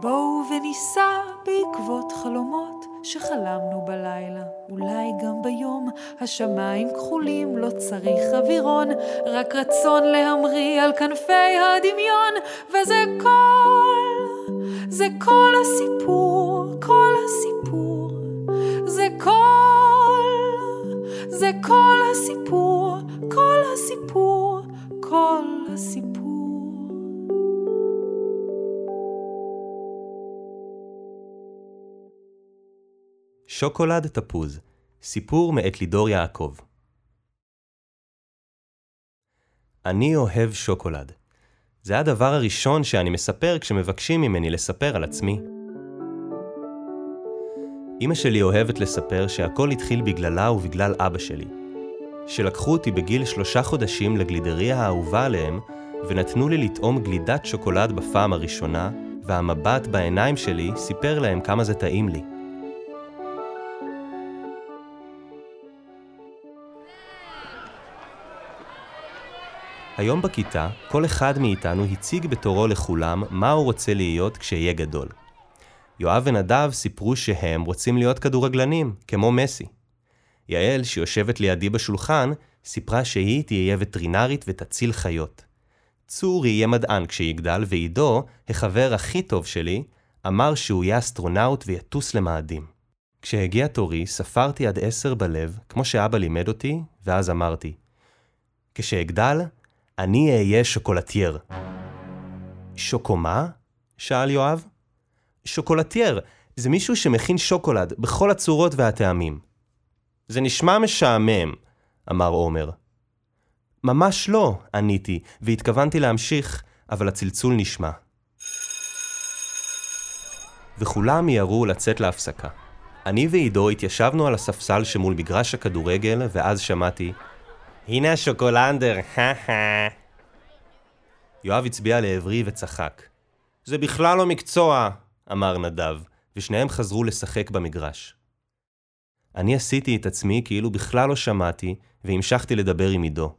בואו וניסע בעקבות חלומות שחלמנו בלילה, אולי גם ביום. השמיים כחולים, לא צריך אווירון, רק רצון להמריא על כנפי הדמיון, וזה כל, זה כל הסיפור, כל הסיפור, זה כל, זה כל הסיפור, כל הסיפור, כל הסיפור. שוקולד תפוז, סיפור מאת לידור יעקב. אני אוהב שוקולד. זה הדבר הראשון שאני מספר כשמבקשים ממני לספר על עצמי. אמא שלי אוהבת לספר שהכל התחיל בגללה ובגלל אבא שלי. שלקחו אותי בגיל שלושה חודשים לגלידריה האהובה עליהם, ונתנו לי לטעום גלידת שוקולד בפעם הראשונה, והמבט בעיניים שלי סיפר להם כמה זה טעים לי. היום בכיתה, כל אחד מאיתנו הציג בתורו לכולם מה הוא רוצה להיות כשיהיה גדול. יואב ונדב סיפרו שהם רוצים להיות כדורגלנים, כמו מסי. יעל, שיושבת לידי בשולחן, סיפרה שהיא תהיה וטרינרית ותציל חיות. צור יהיה מדען כשיגדל, ועידו, החבר הכי טוב שלי, אמר שהוא יהיה אסטרונאוט ויטוס למאדים. כשהגיע תורי, ספרתי עד עשר בלב, כמו שאבא לימד אותי, ואז אמרתי, כשאגדל, אני אהיה שוקולטייר. שוקו מה? שאל יואב. שוקולטייר, זה מישהו שמכין שוקולד בכל הצורות והטעמים. זה נשמע משעמם, אמר עומר. ממש לא, עניתי, והתכוונתי להמשיך, אבל הצלצול נשמע. וכולם מיהרו לצאת להפסקה. אני ועידו התיישבנו על הספסל שמול מגרש הכדורגל, ואז שמעתי, הנה השוקולנדר, הא יואב הצביע לעברי וצחק. זה בכלל לא מקצוע, אמר נדב, ושניהם חזרו לשחק במגרש. אני עשיתי את עצמי כאילו בכלל לא שמעתי, והמשכתי לדבר עם עידו.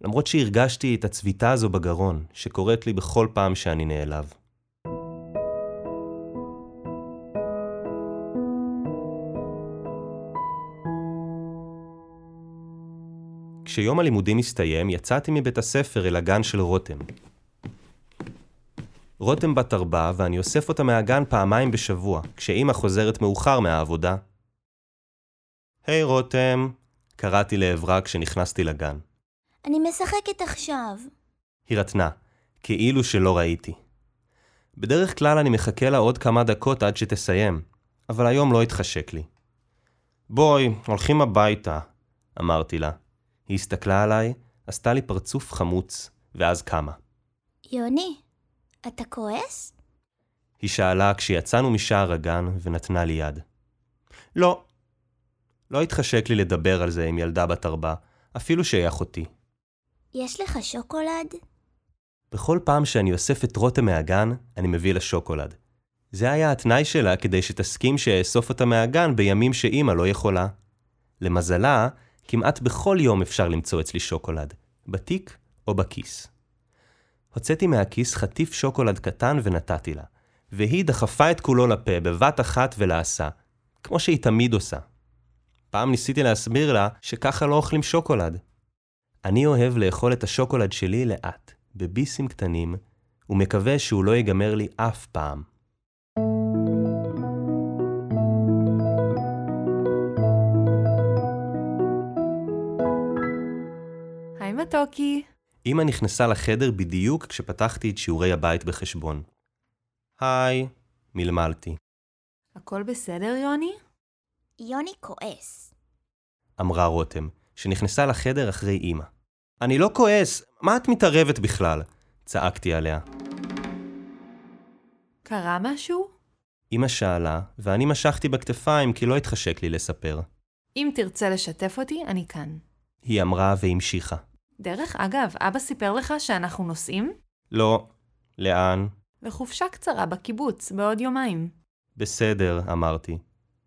למרות שהרגשתי את הצביטה הזו בגרון, שקורית לי בכל פעם שאני נעלב. כשיום הלימודים הסתיים, יצאתי מבית הספר אל הגן של רותם. רותם בת ארבע, ואני אוסף אותה מהגן פעמיים בשבוע, כשאימא חוזרת מאוחר מהעבודה. היי hey, רותם, קראתי לעברה כשנכנסתי לגן. אני משחקת עכשיו. היא רטנה, כאילו שלא ראיתי. בדרך כלל אני מחכה לה עוד כמה דקות עד שתסיים, אבל היום לא התחשק לי. בואי, הולכים הביתה, אמרתי לה. היא הסתכלה עליי, עשתה לי פרצוף חמוץ, ואז קמה. יוני, אתה כועס? היא שאלה כשיצאנו משער הגן ונתנה לי יד. לא. לא התחשק לי לדבר על זה עם ילדה בת ארבע, אפילו שהיא אחותי. יש לך שוקולד? בכל פעם שאני אוסף את רותם מהגן, אני מביא לה שוקולד. זה היה התנאי שלה כדי שתסכים שאאסוף אותה מהגן בימים שאימא לא יכולה. למזלה, כמעט בכל יום אפשר למצוא אצלי שוקולד, בתיק או בכיס. הוצאתי מהכיס חטיף שוקולד קטן ונתתי לה, והיא דחפה את כולו לפה בבת אחת ולעשה, כמו שהיא תמיד עושה. פעם ניסיתי להסביר לה שככה לא אוכלים שוקולד. אני אוהב לאכול את השוקולד שלי לאט, בביסים קטנים, ומקווה שהוא לא ייגמר לי אף פעם. מתוקי. אמא נכנסה לחדר בדיוק כשפתחתי את שיעורי הבית בחשבון. היי, מלמלתי. הכל בסדר, יוני? יוני כועס. אמרה רותם, שנכנסה לחדר אחרי אמא. אני לא כועס, מה את מתערבת בכלל? צעקתי עליה. קרה משהו? אמא שאלה, ואני משכתי בכתפיים כי לא התחשק לי לספר. אם תרצה לשתף אותי, אני כאן. היא אמרה והמשיכה. דרך אגב, אבא סיפר לך שאנחנו נוסעים? לא. לאן? לחופשה קצרה בקיבוץ, בעוד יומיים. בסדר, אמרתי.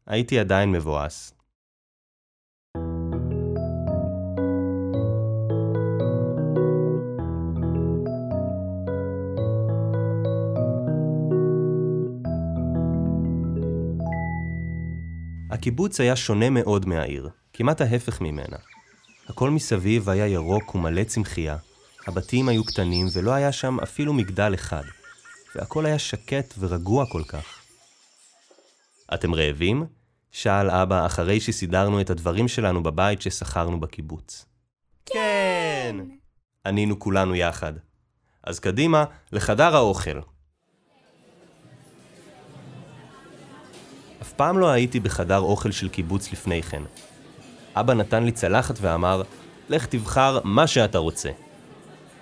הייתי עדיין מבואס. הקיבוץ היה שונה מאוד מהעיר, כמעט ההפך ממנה. הכל מסביב היה ירוק ומלא צמחייה, הבתים היו קטנים ולא היה שם אפילו מגדל אחד, והכל היה שקט ורגוע כל כך. אתם רעבים? שאל אבא אחרי שסידרנו את הדברים שלנו בבית ששכרנו בקיבוץ. כן! ענינו כולנו יחד. אז קדימה, לחדר האוכל. אף פעם לא הייתי בחדר אוכל של קיבוץ לפני כן. אבא נתן לי צלחת ואמר, לך תבחר מה שאתה רוצה.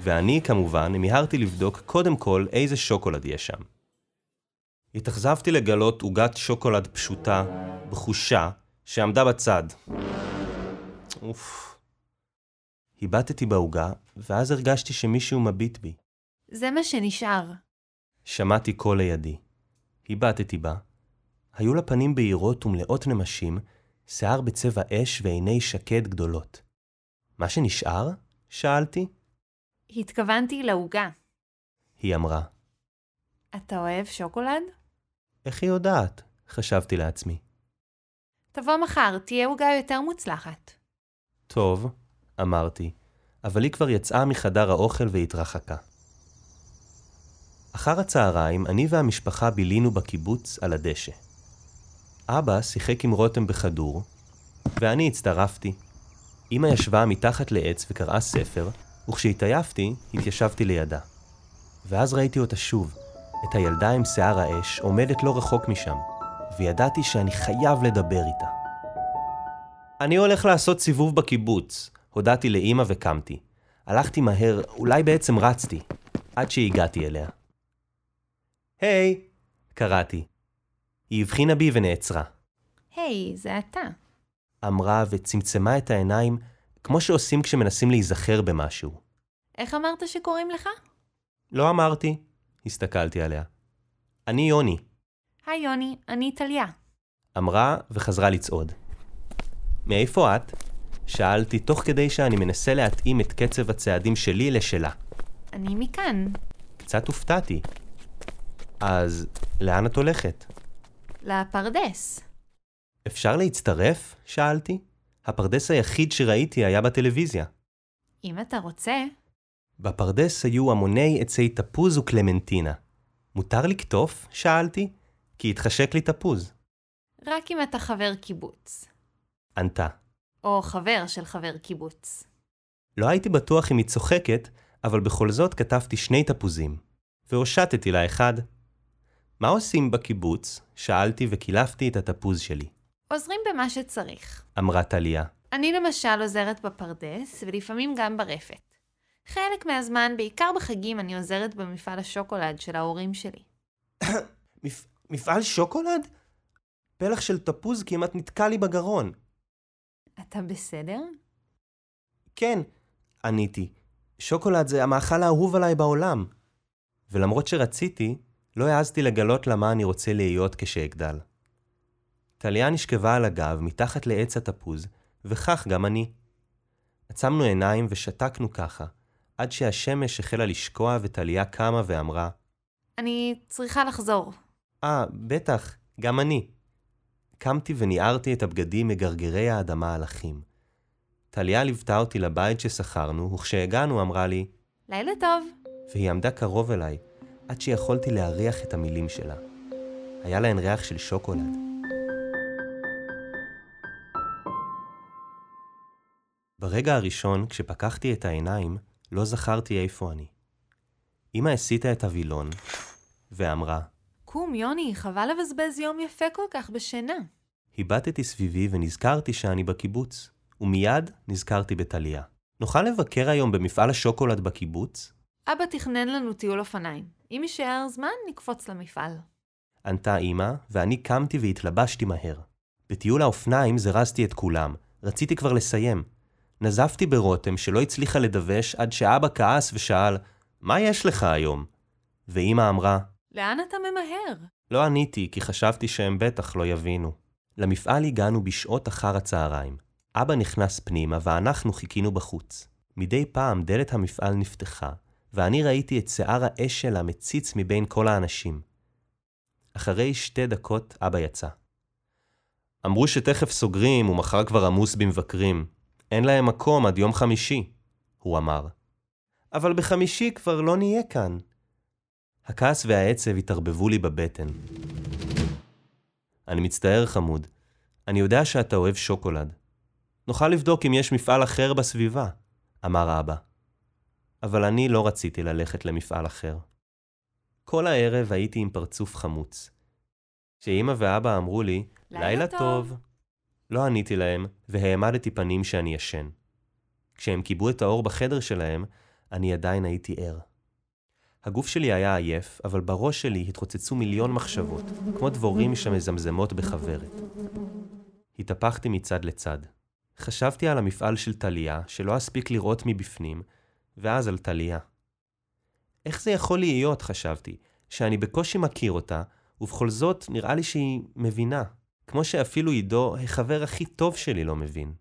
ואני, כמובן, מיהרתי לבדוק קודם כל איזה שוקולד יש שם. התאכזבתי לגלות עוגת שוקולד פשוטה, בחושה, שעמדה בצד. אוף. הבטתי בעוגה, ואז הרגשתי שמישהו מביט בי. זה מה שנשאר. שמעתי קול לידי. הבטתי בה. היו לה פנים בהירות ומלאות נמשים, שיער בצבע אש ועיני שקד גדולות. מה שנשאר? שאלתי. התכוונתי לעוגה. היא אמרה. אתה אוהב שוקולד? איך היא יודעת? חשבתי לעצמי. תבוא מחר, תהיה עוגה יותר מוצלחת. טוב, אמרתי, אבל היא כבר יצאה מחדר האוכל והתרחקה. אחר הצהריים אני והמשפחה בילינו בקיבוץ על הדשא. אבא שיחק עם רותם בכדור, ואני הצטרפתי. אמא ישבה מתחת לעץ וקראה ספר, וכשהתעייפתי, התיישבתי לידה. ואז ראיתי אותה שוב, את הילדה עם שיער האש עומדת לא רחוק משם, וידעתי שאני חייב לדבר איתה. אני הולך לעשות סיבוב בקיבוץ, הודעתי לאמא וקמתי. הלכתי מהר, אולי בעצם רצתי, עד שהגעתי אליה. היי! Hey, קראתי. היא הבחינה בי ונעצרה. היי, hey, זה אתה. אמרה וצמצמה את העיניים, כמו שעושים כשמנסים להיזכר במשהו. איך אמרת שקוראים לך? לא אמרתי, הסתכלתי עליה. אני יוני. היי יוני, אני טליה. אמרה וחזרה לצעוד. מאיפה את? שאלתי תוך כדי שאני מנסה להתאים את קצב הצעדים שלי לשלה. אני מכאן. קצת הופתעתי. אז לאן את הולכת? לפרדס. אפשר להצטרף? שאלתי. הפרדס היחיד שראיתי היה בטלוויזיה. אם אתה רוצה. בפרדס היו המוני עצי תפוז וקלמנטינה. מותר לקטוף? שאלתי, כי התחשק לי תפוז. רק אם אתה חבר קיבוץ. ענתה. או חבר של חבר קיבוץ. לא הייתי בטוח אם היא צוחקת, אבל בכל זאת כתבתי שני תפוזים, והושטתי לה אחד. מה עושים בקיבוץ? שאלתי וקילפתי את התפוז שלי. עוזרים במה שצריך. אמרה טליה. אני למשל עוזרת בפרדס, ולפעמים גם ברפת. חלק מהזמן, בעיקר בחגים, אני עוזרת במפעל השוקולד של ההורים שלי. מפ... מפעל שוקולד? פלח של תפוז כמעט נתקע לי בגרון. אתה בסדר? כן, עניתי. שוקולד זה המאכל האהוב עליי בעולם. ולמרות שרציתי, לא העזתי לגלות לה מה אני רוצה להיות כשאגדל. טליה נשכבה על הגב מתחת לעץ התפוז, וכך גם אני. עצמנו עיניים ושתקנו ככה, עד שהשמש החלה לשקוע וטליה קמה ואמרה, אני צריכה לחזור. אה, בטח, גם אני. קמתי וניערתי את הבגדים מגרגרי האדמה הלכים. טליה ליוותה אותי לבית ששכרנו, וכשהגענו אמרה לי, לילה טוב. והיא עמדה קרוב אליי, עד שיכולתי להריח את המילים שלה. היה להן ריח של שוקולד. ברגע הראשון, כשפקחתי את העיניים, לא זכרתי איפה אני. אמא הסיטה את הווילון, ואמרה, קום, יוני, חבל לבזבז יום יפה כל כך בשינה. הבטתי סביבי ונזכרתי שאני בקיבוץ, ומיד נזכרתי בטליה. נוכל לבקר היום במפעל השוקולד בקיבוץ? אבא תכנן לנו טיול אופניים. אם יישאר זמן, נקפוץ למפעל. ענתה אמא, ואני קמתי והתלבשתי מהר. בטיול האופניים זרזתי את כולם, רציתי כבר לסיים. נזפתי ברותם שלא הצליחה לדווש עד שאבא כעס ושאל, מה יש לך היום? ואמא אמרה, לאן אתה ממהר? לא עניתי, כי חשבתי שהם בטח לא יבינו. למפעל הגענו בשעות אחר הצהריים. אבא נכנס פנימה ואנחנו חיכינו בחוץ. מדי פעם דלת המפעל נפתחה, ואני ראיתי את שיער האש שלה מציץ מבין כל האנשים. אחרי שתי דקות אבא יצא. אמרו שתכף סוגרים ומחר כבר עמוס במבקרים. אין להם מקום עד יום חמישי, הוא אמר. אבל בחמישי כבר לא נהיה כאן. הכעס והעצב התערבבו לי בבטן. אני מצטער, חמוד. אני יודע שאתה אוהב שוקולד. נוכל לבדוק אם יש מפעל אחר בסביבה, אמר אבא. אבל אני לא רציתי ללכת למפעל אחר. כל הערב הייתי עם פרצוף חמוץ. כשאמא ואבא אמרו לי, לילה לילה טוב." טוב, לא עניתי להם, והעמדתי פנים שאני ישן. כשהם כיבו את האור בחדר שלהם, אני עדיין הייתי ער. הגוף שלי היה עייף, אבל בראש שלי התרוצצו מיליון מחשבות, כמו דבורים שמזמזמות בכוורת. התהפכתי מצד לצד. חשבתי על המפעל של טליה, שלא אספיק לראות מבפנים, ואז על טליה. איך זה יכול להיות, חשבתי, שאני בקושי מכיר אותה, ובכל זאת נראה לי שהיא מבינה, כמו שאפילו עידו, החבר הכי טוב שלי, לא מבין.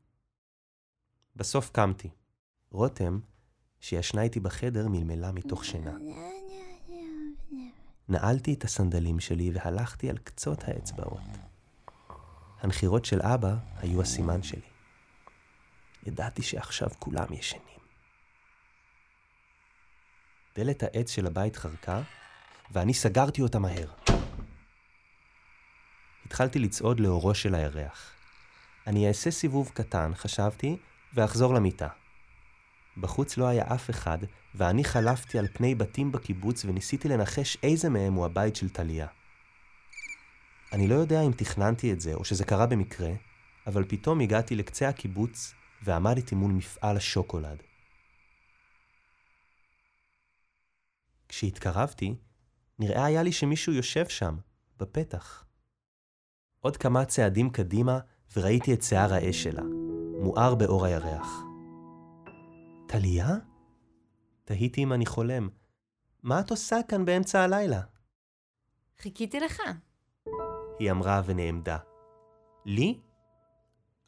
בסוף קמתי. רותם, שישנה איתי בחדר, מלמלה מתוך שינה. נעלתי את הסנדלים שלי והלכתי על קצות האצבעות. הנחירות של אבא היו הסימן שלי. ידעתי שעכשיו כולם ישנים. דלת העץ של הבית חרקה, ואני סגרתי אותה מהר. התחלתי לצעוד לאורו של הירח. אני אעשה סיבוב קטן, חשבתי, ואחזור למיטה. בחוץ לא היה אף אחד, ואני חלפתי על פני בתים בקיבוץ וניסיתי לנחש איזה מהם הוא הבית של טליה. אני לא יודע אם תכננתי את זה או שזה קרה במקרה, אבל פתאום הגעתי לקצה הקיבוץ ועמדתי מול מפעל השוקולד. כשהתקרבתי, נראה היה לי שמישהו יושב שם, בפתח. עוד כמה צעדים קדימה וראיתי את שיער האש שלה, מואר באור הירח. טליה? תהיתי אם אני חולם. מה את עושה כאן באמצע הלילה? חיכיתי לך. היא אמרה ונעמדה. לי?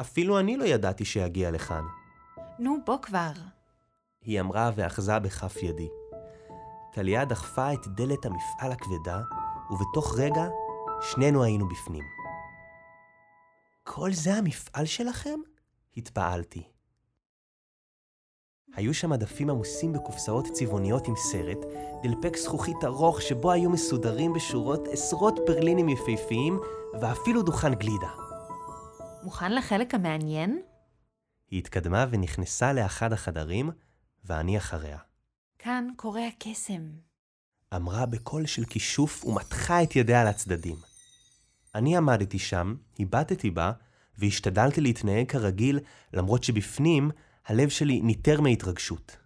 אפילו אני לא ידעתי שאגיע לכאן. נו, בוא כבר. היא אמרה ואחזה בכף ידי. טליה דחפה את דלת המפעל הכבדה, ובתוך רגע שנינו היינו בפנים. כל זה המפעל שלכם? התפעלתי. היו שם מדפים עמוסים בקופסאות צבעוניות עם סרט, דלפק זכוכית ארוך שבו היו מסודרים בשורות עשרות פרלינים יפהפיים, ואפילו דוכן גלידה. מוכן לחלק המעניין? היא התקדמה ונכנסה לאחד החדרים, ואני אחריה. כאן קורה הקסם. אמרה בקול של כישוף ומתחה את ידיה על הצדדים. אני עמדתי שם, הבטתי בה, והשתדלתי להתנהג כרגיל, למרות שבפנים הלב שלי ניטר מהתרגשות.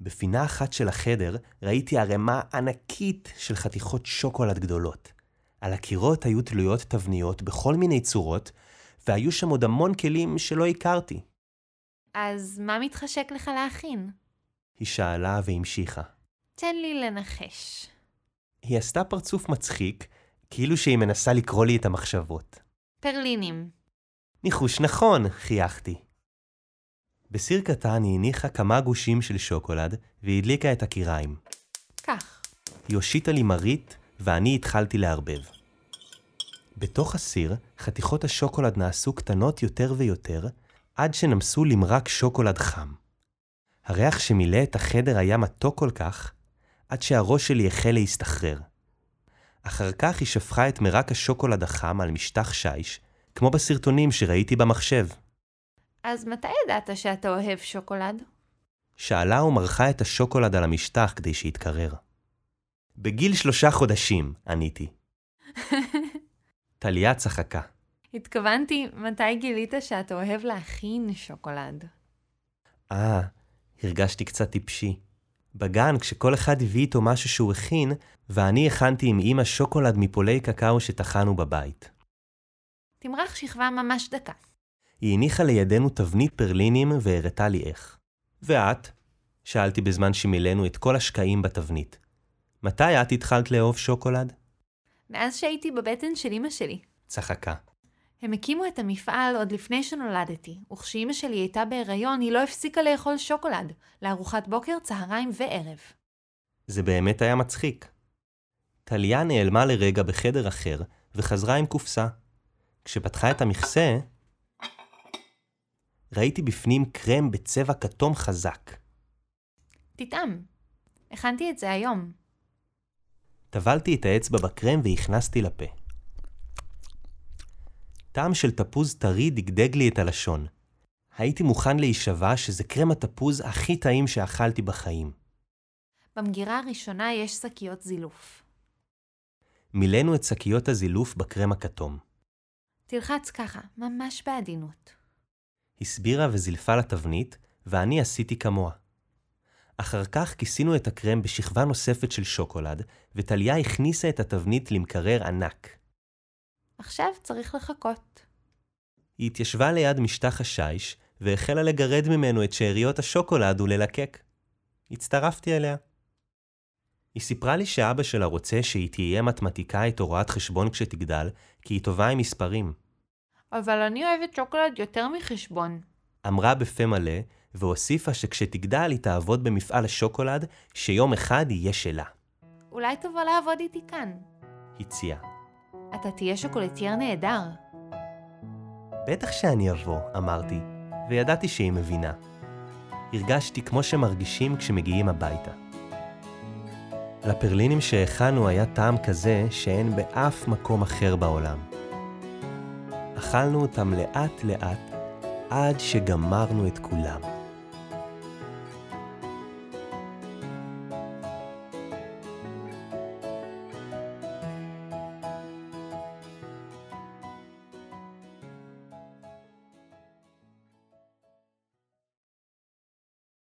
בפינה אחת של החדר ראיתי ערימה ענקית של חתיכות שוקולד גדולות. על הקירות היו תלויות תבניות בכל מיני צורות, והיו שם עוד המון כלים שלא הכרתי. אז מה מתחשק לך להכין? היא שאלה והמשיכה. תן לי לנחש. היא עשתה פרצוף מצחיק, כאילו שהיא מנסה לקרוא לי את המחשבות. פרלינים. ניחוש נכון, חייכתי. בסיר קטן היא הניחה כמה גושים של שוקולד והדליקה את הקיריים. כך. היא הושיטה לי מרית ואני התחלתי לערבב. בתוך הסיר, חתיכות השוקולד נעשו קטנות יותר ויותר, עד שנמסו למרק שוקולד חם. הריח שמילא את החדר היה מתוק כל כך, עד שהראש שלי החל להסתחרר. אחר כך היא שפכה את מרק השוקולד החם על משטח שיש, כמו בסרטונים שראיתי במחשב. אז מתי ידעת שאתה אוהב שוקולד? שאלה ומרחה את השוקולד על המשטח כדי שיתקרר. בגיל שלושה חודשים, עניתי. טליה צחקה. התכוונתי, מתי גילית שאתה אוהב להכין שוקולד? אה, הרגשתי קצת טיפשי. בגן, כשכל אחד הביא איתו משהו שהוא הכין, ואני הכנתי עם אמא שוקולד מפולי קקאו שטחנו בבית. תמרח שכבה ממש דקה. היא הניחה לידינו תבנית פרלינים והראתה לי איך. ואת? שאלתי בזמן שמילאנו את כל השקעים בתבנית. מתי את התחלת לאהוב שוקולד? מאז שהייתי בבטן של אמא שלי. צחקה. הם הקימו את המפעל עוד לפני שנולדתי, וכשאימא שלי הייתה בהיריון, היא לא הפסיקה לאכול שוקולד, לארוחת בוקר, צהריים וערב. זה באמת היה מצחיק. טליה נעלמה לרגע בחדר אחר, וחזרה עם קופסה. כשפתחה את המכסה, ראיתי בפנים קרם בצבע כתום חזק. תטעם. הכנתי את זה היום. טבלתי את האצבע בקרם והכנסתי לפה. טעם של תפוז טרי דגדג לי את הלשון. הייתי מוכן להישבע שזה קרם התפוז הכי טעים שאכלתי בחיים. במגירה הראשונה יש שקיות זילוף. מילאנו את שקיות הזילוף בקרם הכתום. תלחץ ככה, ממש בעדינות. הסבירה וזילפה לתבנית, ואני עשיתי כמוה. אחר כך כיסינו את הקרם בשכבה נוספת של שוקולד, וטליה הכניסה את התבנית למקרר ענק. עכשיו צריך לחכות. היא התיישבה ליד משטח השיש, והחלה לגרד ממנו את שאריות השוקולד וללקק. הצטרפתי אליה. היא סיפרה לי שאבא שלה רוצה שהיא תהיה מתמטיקאית או רואת חשבון כשתגדל, כי היא טובה עם מספרים. אבל אני אוהבת שוקולד יותר מחשבון. אמרה בפה מלא, והוסיפה שכשתגדל היא תעבוד במפעל השוקולד, שיום אחד יהיה שלה. אולי תבוא לעבוד איתי כאן. הציעה. אתה תהיה שוקולטייר נהדר. בטח שאני אבוא, אמרתי, וידעתי שהיא מבינה. הרגשתי כמו שמרגישים כשמגיעים הביתה. לפרלינים שהכנו היה טעם כזה שאין באף מקום אחר בעולם. אכלנו אותם לאט לאט עד שגמרנו את כולם.